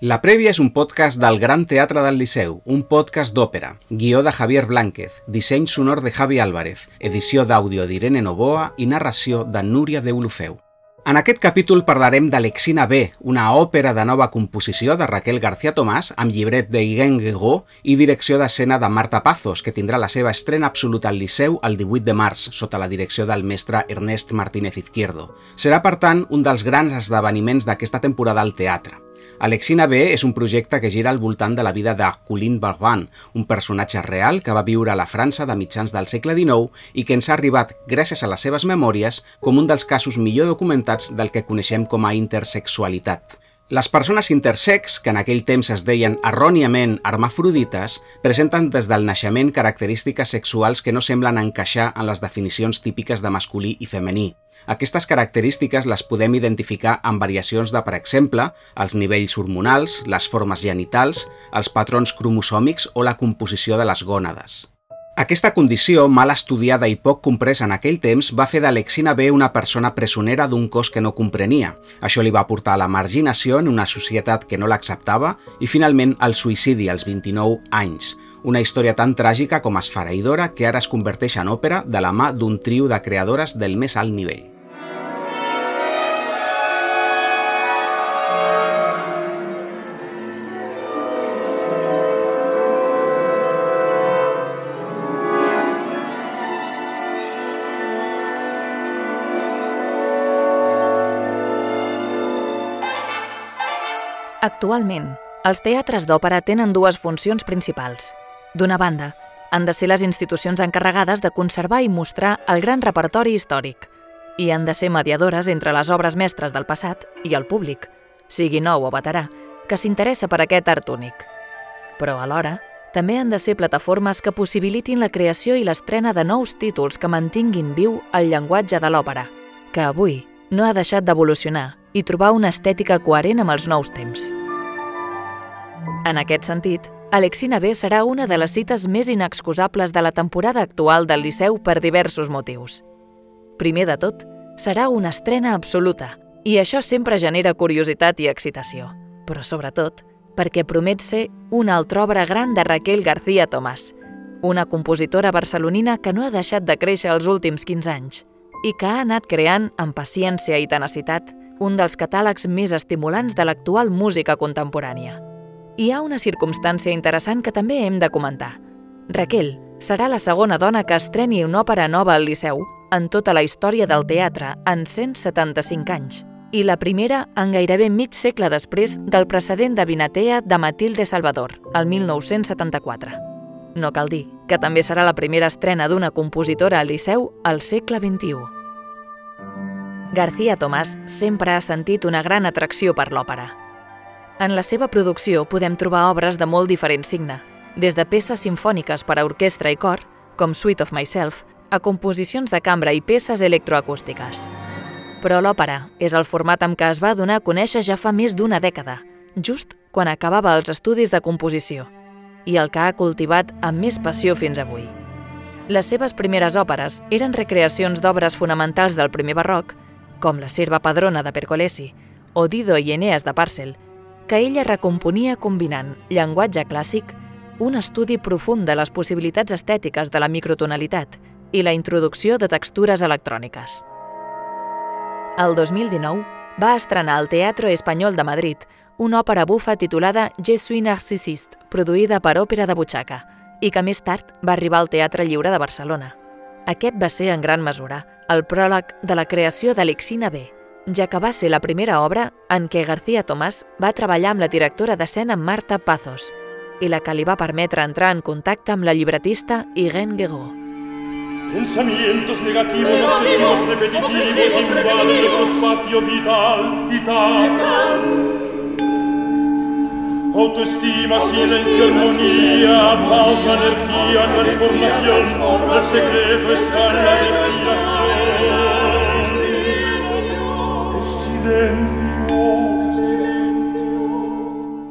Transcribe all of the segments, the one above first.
La Prèvia és un podcast del Gran Teatre del Liceu, un podcast d'òpera, guió de Javier Blánquez, disseny sonor de Javi Álvarez, edició d'àudio d'Irene Novoa i narració de Núria de Olofeu. En aquest capítol parlarem d'Alexina B, una òpera de nova composició de Raquel García Tomàs amb llibret de Iguen Guegó i direcció d'escena de Marta Pazos, que tindrà la seva estrena absoluta al Liceu el 18 de març, sota la direcció del mestre Ernest Martínez Izquierdo. Serà, per tant, un dels grans esdeveniments d'aquesta temporada al teatre. Alexina B és un projecte que gira al voltant de la vida de Colin Barban, un personatge real que va viure a la França de mitjans del segle XIX i que ens ha arribat, gràcies a les seves memòries, com un dels casos millor documentats del que coneixem com a intersexualitat. Les persones intersex, que en aquell temps es deien erròniament hermafrodites, presenten des del naixement característiques sexuals que no semblen encaixar en les definicions típiques de masculí i femení. Aquestes característiques les podem identificar amb variacions de, per exemple, els nivells hormonals, les formes genitals, els patrons cromosòmics o la composició de les gònades. Aquesta condició, mal estudiada i poc compresa en aquell temps, va fer d'Alexina B una persona presonera d'un cos que no comprenia. Això li va portar a la marginació en una societat que no l'acceptava i finalment al suïcidi als 29 anys. Una història tan tràgica com esfereïdora que ara es converteix en òpera de la mà d'un trio de creadores del més alt nivell. Actualment, els teatres d'òpera tenen dues funcions principals. D'una banda, han de ser les institucions encarregades de conservar i mostrar el gran repertori històric i han de ser mediadores entre les obres mestres del passat i el públic, sigui nou o veterà, que s'interessa per aquest art únic. Però alhora, també han de ser plataformes que possibilitin la creació i l'estrena de nous títols que mantinguin viu el llenguatge de l'òpera, que avui no ha deixat d'evolucionar i trobar una estètica coherent amb els nous temps. En aquest sentit, Alexina B serà una de les cites més inexcusables de la temporada actual del Liceu per diversos motius. Primer de tot, serà una estrena absoluta, i això sempre genera curiositat i excitació, però sobretot perquè promet ser una altra obra gran de Raquel García Tomàs, una compositora barcelonina que no ha deixat de créixer els últims 15 anys i que ha anat creant amb paciència i tenacitat un dels catàlegs més estimulants de l'actual música contemporània. Hi ha una circumstància interessant que també hem de comentar. Raquel serà la segona dona que estreni una òpera nova al Liceu en tota la història del teatre en 175 anys i la primera en gairebé mig segle després del precedent de Vinatea de Matilde Salvador, el 1974. No cal dir que també serà la primera estrena d'una compositora al Liceu al segle XXI. García Tomàs sempre ha sentit una gran atracció per l'òpera. En la seva producció podem trobar obres de molt diferent signe, des de peces sinfòniques per a orquestra i cor, com Suite of Myself, a composicions de cambra i peces electroacústiques. Però l'òpera és el format amb què es va donar a conèixer ja fa més d'una dècada, just quan acabava els estudis de composició, i el que ha cultivat amb més passió fins avui. Les seves primeres òperes eren recreacions d'obres fonamentals del primer barroc, com la Serva Padrona de Pergolesi o Dido i Eneas de Parcel, que ella recomponia combinant llenguatge clàssic, un estudi profund de les possibilitats estètiques de la microtonalitat i la introducció de textures electròniques. El 2019 va estrenar al Teatro Espanyol de Madrid una òpera bufa titulada Je suis narcisiste, produïda per Òpera de Butxaca, i que més tard va arribar al Teatre Lliure de Barcelona. Aquest va ser, en gran mesura, el pròleg de la creació d'Alexina B, ja que va ser la primera obra en què García Tomàs va treballar amb la directora d'escena Marta Pazos i la que li va permetre entrar en contacte amb la llibretista Irene Guegó. Pensamientos negativos, obsesivos, repetitivos, invaden nuestro espacio vital, vital. Autoestima, silencio, armonía, pausa, energía, transformación. El secreto está en la respiración.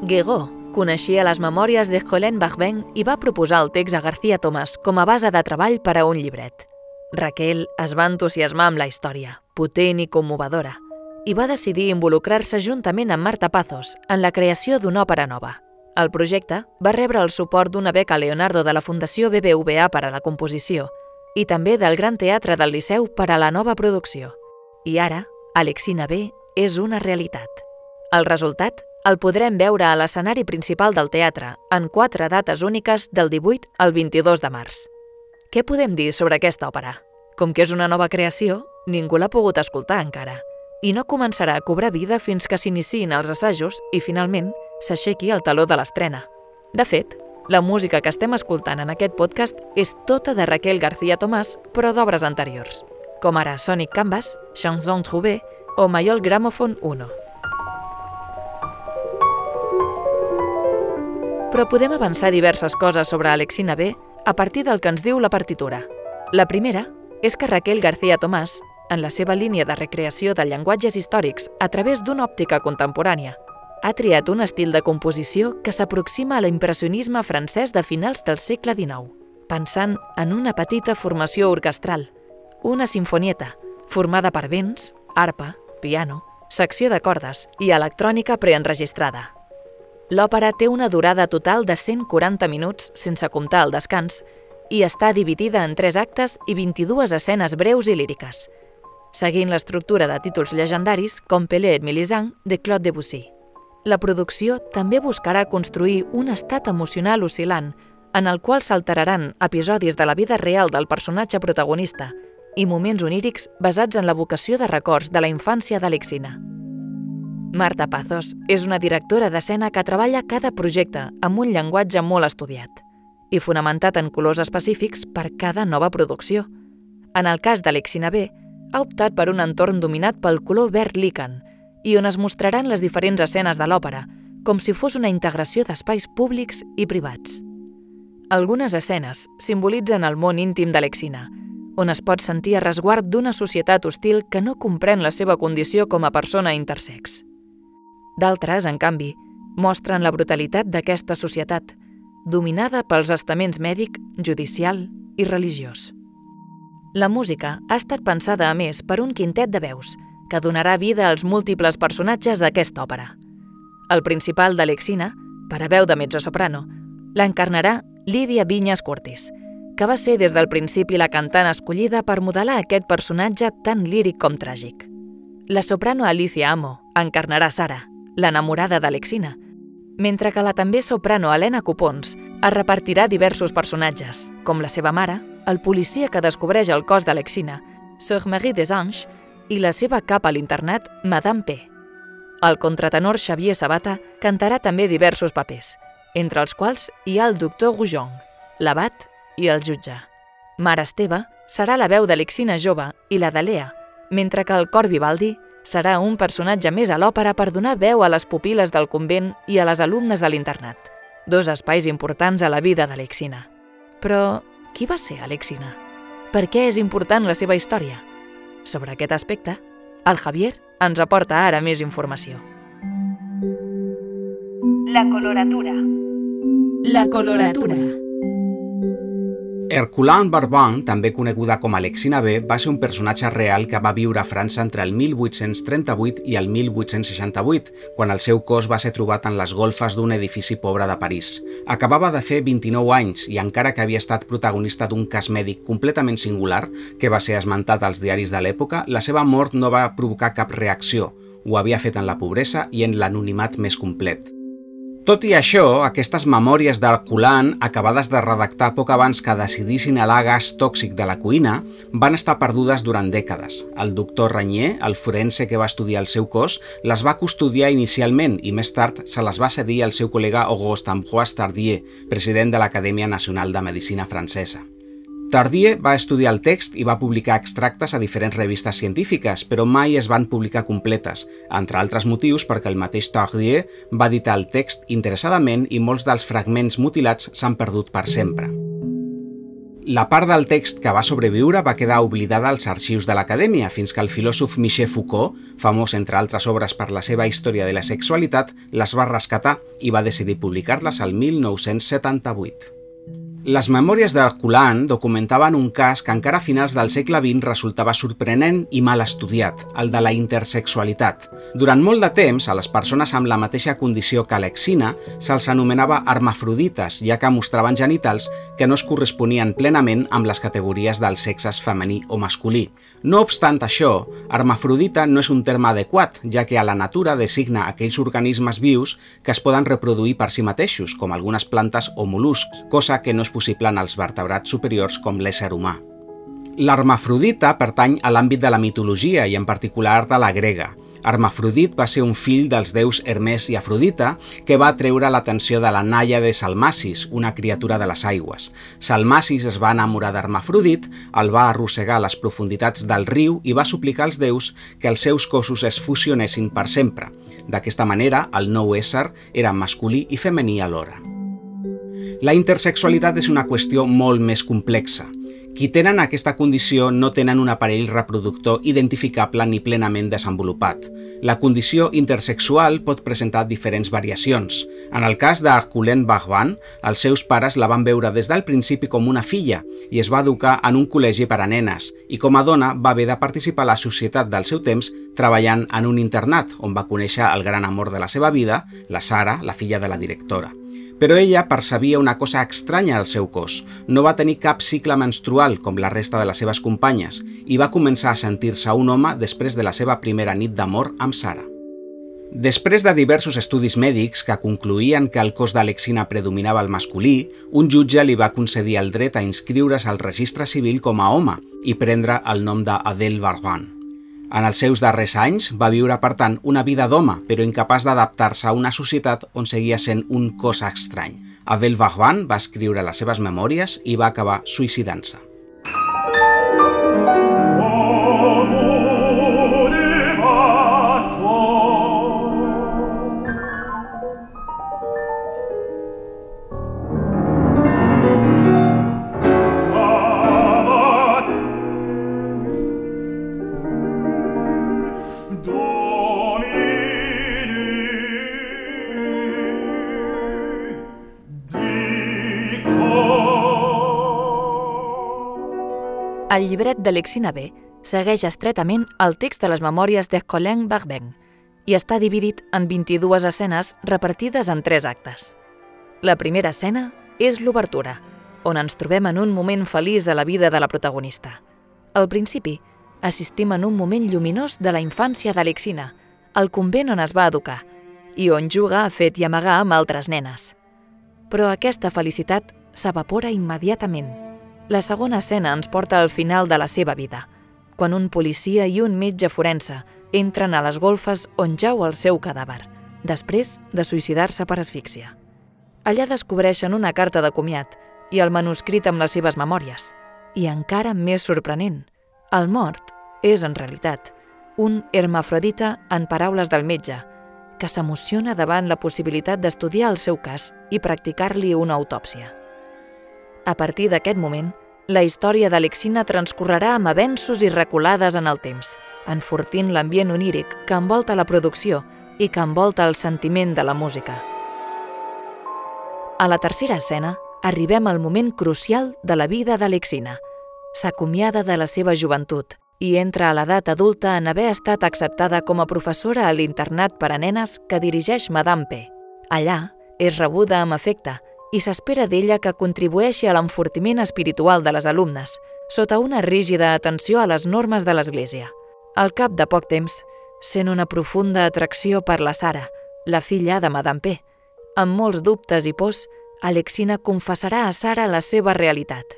Guegó coneixia les memòries de Colin Bachben i va proposar el text a García Tomàs com a base de treball per a un llibret. Raquel es va entusiasmar amb la història, potent i commovedora, i va decidir involucrar-se juntament amb Marta Pazos en la creació d'una òpera nova. El projecte va rebre el suport d'una beca Leonardo de la Fundació BBVA per a la composició i també del Gran Teatre del Liceu per a la nova producció. I ara, Alexina B és una realitat. El resultat el podrem veure a l'escenari principal del teatre en quatre dates úniques del 18 al 22 de març. Què podem dir sobre aquesta òpera? Com que és una nova creació, ningú l'ha pogut escoltar encara i no començarà a cobrar vida fins que s'iniciïn els assajos i, finalment, s'aixequi el taló de l'estrena. De fet, la música que estem escoltant en aquest podcast és tota de Raquel García Tomàs, però d'obres anteriors, com ara Sonic Canvas, Chanson Trouvé o Mayol Gramophone 1. Però podem avançar diverses coses sobre Alexina B a partir del que ens diu la partitura. La primera és que Raquel García Tomàs en la seva línia de recreació de llenguatges històrics a través d'una òptica contemporània. Ha triat un estil de composició que s'aproxima a l'impressionisme francès de finals del segle XIX, pensant en una petita formació orquestral, una sinfonieta, formada per vents, arpa, piano, secció de cordes i electrònica preenregistrada. L'òpera té una durada total de 140 minuts sense comptar el descans i està dividida en tres actes i 22 escenes breus i líriques, seguint l'estructura de títols llegendaris com Pelé et Mélisande de Claude Debussy. La producció també buscarà construir un estat emocional oscil·lant en el qual s'alteraran episodis de la vida real del personatge protagonista i moments onírics basats en la vocació de records de la infància d'Alexina. Marta Pazos és una directora d'escena que treballa cada projecte amb un llenguatge molt estudiat i fonamentat en colors específics per cada nova producció. En el cas d'Alexina B, ha optat per un entorn dominat pel color verd líquen i on es mostraran les diferents escenes de l'òpera, com si fos una integració d'espais públics i privats. Algunes escenes simbolitzen el món íntim d'Alexina, on es pot sentir a resguard d'una societat hostil que no comprèn la seva condició com a persona intersex. D'altres, en canvi, mostren la brutalitat d'aquesta societat, dominada pels estaments mèdic, judicial i religiós. La música ha estat pensada, a més, per un quintet de veus, que donarà vida als múltiples personatges d'aquesta òpera. El principal d'Alexina, per a veu de mezzo-soprano, l'encarnarà Lídia Vinyas Curtis, que va ser des del principi la cantant escollida per modelar aquest personatge tan líric com tràgic. La soprano Alicia Amo encarnarà Sara, l'enamorada d'Alexina, mentre que la també soprano Helena Copons es repartirà diversos personatges, com la seva mare, el policia que descobreix el cos d'Alexina, Sir Marie Desange, i la seva cap a l'internat, Madame P. El contratenor Xavier Sabata cantarà també diversos papers, entre els quals hi ha el doctor Goujon, l'abat i el jutge. Mare Esteve serà la veu d'Alexina jove i la de Lea, mentre que el cor Vivaldi serà un personatge més a l'òpera per donar veu a les pupil·les del convent i a les alumnes de l'internat, dos espais importants a la vida d'Alexina. Però qui va ser Alexina? Per què és important la seva història? Sobre aquest aspecte, el Javier ens aporta ara més informació. La coloratura. La coloratura. Herculane Barbin, també coneguda com Alexina B, va ser un personatge real que va viure a França entre el 1838 i el 1868, quan el seu cos va ser trobat en les golfes d'un edifici pobre de París. Acabava de fer 29 anys i encara que havia estat protagonista d'un cas mèdic completament singular, que va ser esmentat als diaris de l'època, la seva mort no va provocar cap reacció. Ho havia fet en la pobresa i en l'anonimat més complet. Tot i això, aquestes memòries d'Herculan, acabades de redactar poc abans que decidissin a gas tòxic de la cuina, van estar perdudes durant dècades. El doctor Ranier, el forense que va estudiar el seu cos, les va custodiar inicialment i més tard se les va cedir al seu col·lega Auguste Ambroise Tardier, president de l'Acadèmia Nacional de Medicina Francesa. Tardier va estudiar el text i va publicar extractes a diferents revistes científiques, però mai es van publicar completes, entre altres motius perquè el mateix Tardier va editar el text interessadament i molts dels fragments mutilats s'han perdut per sempre. La part del text que va sobreviure va quedar oblidada als arxius de l'Acadèmia fins que el filòsof Michel Foucault, famós entre altres obres per la seva història de la sexualitat, les va rescatar i va decidir publicar-les al 1978. Les memòries d'Herculan documentaven un cas que encara a finals del segle XX resultava sorprenent i mal estudiat, el de la intersexualitat. Durant molt de temps, a les persones amb la mateixa condició que l'Exina se'ls anomenava hermafrodites, ja que mostraven genitals que no es corresponien plenament amb les categories dels sexes femení o masculí. No obstant això, hermafrodita no és un terme adequat, ja que a la natura designa aquells organismes vius que es poden reproduir per si mateixos, com algunes plantes o mol·luscs, cosa que no és possible en els vertebrats superiors com l'ésser humà. L'hermafrodita pertany a l'àmbit de la mitologia i en particular de la grega. Hermafrodit va ser un fill dels déus Hermès i Afrodita que va treure l'atenció de la naia de Salmacis, una criatura de les aigües. Salmacis es va enamorar d'Hermafrodit, el va arrossegar a les profunditats del riu i va suplicar als déus que els seus cossos es fusionessin per sempre. D'aquesta manera, el nou ésser era masculí i femení alhora. La intersexualitat és una qüestió molt més complexa. Qui tenen aquesta condició no tenen un aparell reproductor identificable ni plenament desenvolupat. La condició intersexual pot presentar diferents variacions. En el cas d'Arculen Bahwan, els seus pares la van veure des del principi com una filla i es va educar en un col·legi per a nenes i com a dona va haver de participar a la societat del seu temps treballant en un internat on va conèixer el gran amor de la seva vida, la Sara, la filla de la directora. Però ella percebia una cosa estranya al seu cos. No va tenir cap cicle menstrual com la resta de les seves companyes i va començar a sentir-se un home després de la seva primera nit d'amor amb Sara. Després de diversos estudis mèdics que concluïen que el cos d'Alexina predominava el masculí, un jutge li va concedir el dret a inscriure's al registre civil com a home i prendre el nom d'Adel Barban. En els seus darrers anys va viure, per tant, una vida d'home, però incapaç d'adaptar-se a una societat on seguia sent un cos estrany. Abel Vahvan va escriure les seves memòries i va acabar suïcidant-se. El llibret de Lexina B segueix estretament el text de les memòries de Colin Barbeng i està dividit en 22 escenes repartides en tres actes. La primera escena és l'obertura, on ens trobem en un moment feliç a la vida de la protagonista. Al principi, assistim en un moment lluminós de la infància d'Alexina, al convent on es va educar, i on juga a fet i amagar amb altres nenes. Però aquesta felicitat s'evapora immediatament la segona escena ens porta al final de la seva vida, quan un policia i un metge forense entren a les golfes on jau el seu cadàver, després de suïcidar-se per asfíxia. Allà descobreixen una carta de comiat i el manuscrit amb les seves memòries. I encara més sorprenent, el mort és, en realitat, un hermafrodita en paraules del metge, que s'emociona davant la possibilitat d'estudiar el seu cas i practicar-li una autòpsia. A partir d'aquest moment, la història d'Alexina transcorrerà amb avenços i reculades en el temps, enfortint l'ambient oníric que envolta la producció i que envolta el sentiment de la música. A la tercera escena, arribem al moment crucial de la vida d'Alexina. S'acomiada de la seva joventut i entra a l'edat adulta en haver estat acceptada com a professora a l'internat per a nenes que dirigeix Madame P. Allà, és rebuda amb afecte i s'espera d'ella que contribueixi a l'enfortiment espiritual de les alumnes, sota una rígida atenció a les normes de l'Església. Al cap de poc temps, sent una profunda atracció per la Sara, la filla de Madame P. Amb molts dubtes i pors, Alexina confessarà a Sara la seva realitat.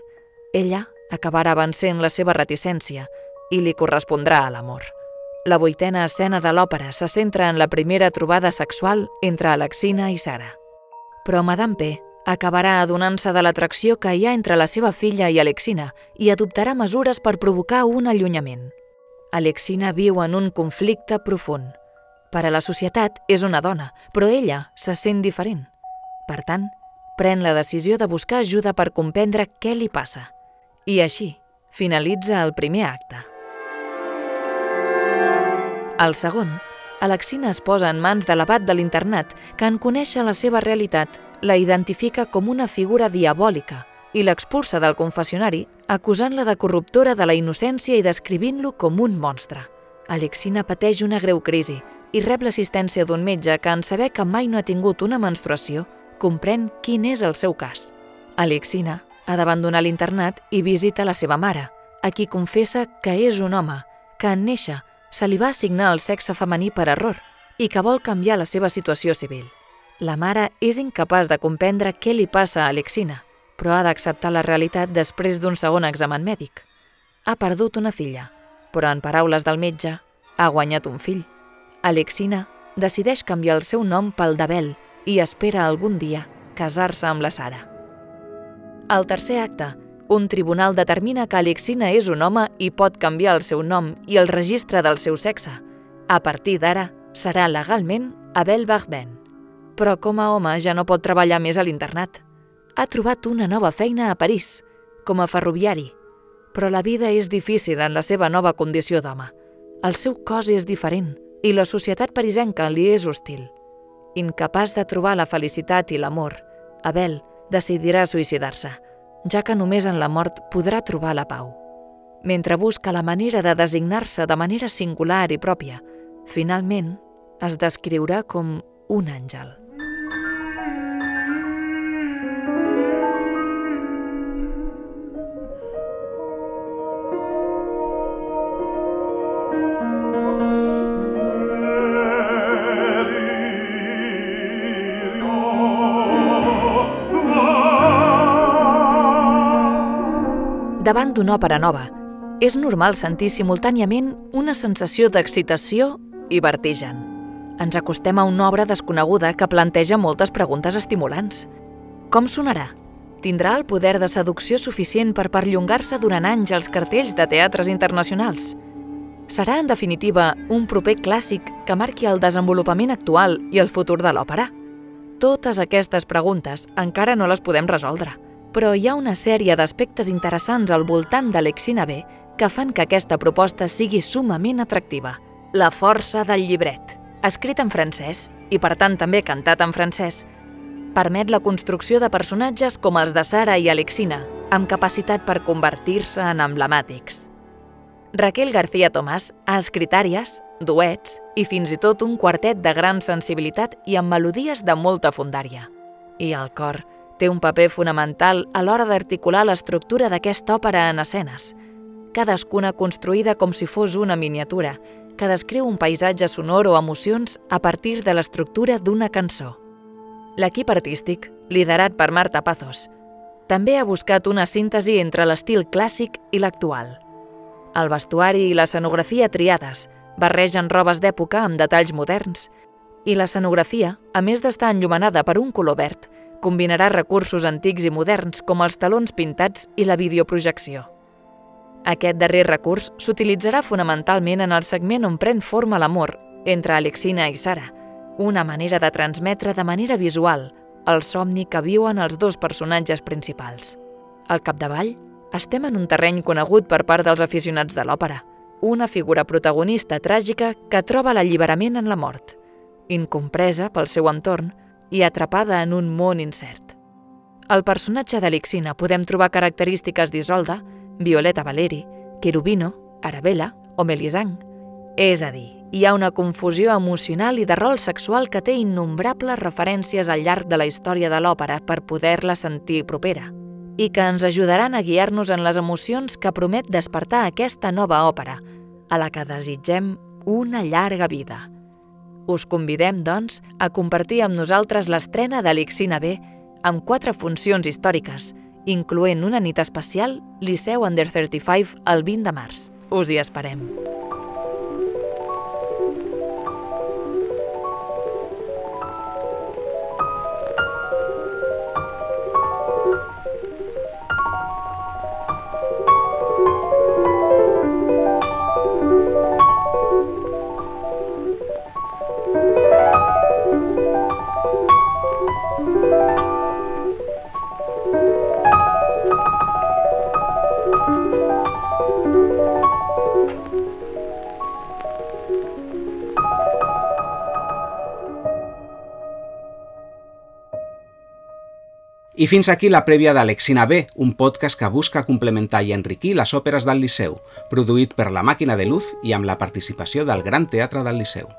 Ella acabarà vencent la seva reticència i li correspondrà a l'amor. La vuitena escena de l'òpera se centra en la primera trobada sexual entre Alexina i Sara. Però Madame P acabarà adonant-se de l'atracció que hi ha entre la seva filla i Alexina i adoptarà mesures per provocar un allunyament. Alexina viu en un conflicte profund. Per a la societat és una dona, però ella se sent diferent. Per tant, pren la decisió de buscar ajuda per comprendre què li passa. I així, finalitza el primer acte. Al segon, Alexina es posa en mans de l'abat de l'internat que en conèixer la seva realitat la identifica com una figura diabòlica i l'expulsa del confessionari acusant-la de corruptora de la innocència i descrivint-lo com un monstre. Alexina pateix una greu crisi i rep l'assistència d'un metge que, en saber que mai no ha tingut una menstruació, comprèn quin és el seu cas. Alexina ha d'abandonar l'internat i visita la seva mare, a qui confessa que és un home, que en néixer se li va assignar el sexe femení per error i que vol canviar la seva situació civil. La mare és incapaç de comprendre què li passa a Alexina, però ha d'acceptar la realitat després d'un segon examen mèdic. Ha perdut una filla, però en paraules del metge, ha guanyat un fill. Alexina decideix canviar el seu nom pel d'Abel i espera algun dia casar-se amb la Sara. Al tercer acte, un tribunal determina que Alexina és un home i pot canviar el seu nom i el registre del seu sexe. A partir d'ara, serà legalment Abel Bachben. Però com a home ja no pot treballar més a l'internat. Ha trobat una nova feina a París, com a ferroviari, però la vida és difícil en la seva nova condició d'home. El seu cos és diferent i la societat parisenca li és hostil. Incapaç de trobar la felicitat i l'amor, Abel decidirà suïcidar-se, ja que només en la mort podrà trobar la pau. Mentre busca la manera de designar-se de manera singular i pròpia, finalment es descriurà com un àngel. D'una òpera nova, és normal sentir simultàniament una sensació d'excitació i vertigen. Ens acostem a una obra desconeguda que planteja moltes preguntes estimulants. Com sonarà? Tindrà el poder de seducció suficient per perllongar-se durant anys als cartells de teatres internacionals? Serà, en definitiva, un proper clàssic que marqui el desenvolupament actual i el futur de l'òpera? Totes aquestes preguntes encara no les podem resoldre però hi ha una sèrie d'aspectes interessants al voltant de l'Exina B que fan que aquesta proposta sigui sumament atractiva. La força del llibret, escrit en francès i per tant també cantat en francès, permet la construcció de personatges com els de Sara i Alexina, amb capacitat per convertir-se en emblemàtics. Raquel García Tomàs ha escrit àries, duets i fins i tot un quartet de gran sensibilitat i amb melodies de molta fundària. I el cor Té un paper fonamental a l'hora d'articular l'estructura d'aquesta òpera en escenes, cadascuna construïda com si fos una miniatura, que descriu un paisatge sonor o emocions a partir de l'estructura d'una cançó. L'equip artístic, liderat per Marta Pazos, també ha buscat una síntesi entre l'estil clàssic i l'actual. El vestuari i l'escenografia triades barregen robes d'època amb detalls moderns i l'escenografia, a més d'estar enllumenada per un color verd, Combinarà recursos antics i moderns com els talons pintats i la videoprojecció. Aquest darrer recurs s'utilitzarà fonamentalment en el segment on pren forma l'amor entre Alexina i Sara, una manera de transmetre de manera visual el somni que viuen els dos personatges principals. Al capdavall, estem en un terreny conegut per part dels aficionats de l'òpera, una figura protagonista tràgica que troba l'alliberament en la mort, incompresa pel seu entorn, i atrapada en un món incert. Al personatge d'Elixina podem trobar característiques d'Isolda, Violeta Valeri, Querubino, Arabella o Melisang. És a dir, hi ha una confusió emocional i de rol sexual que té innombrables referències al llarg de la història de l'òpera per poder-la sentir propera i que ens ajudaran a guiar-nos en les emocions que promet despertar aquesta nova òpera, a la que desitgem una llarga vida. Us convidem, doncs, a compartir amb nosaltres l'estrena d'Elixina B amb quatre funcions històriques, incloent una nit especial Liceu Under 35 el 20 de març. Us hi esperem. I fins aquí la prèvia d'Alexina B, un podcast que busca complementar i enriquir les òperes del Liceu, produït per La Màquina de Luz i amb la participació del Gran Teatre del Liceu.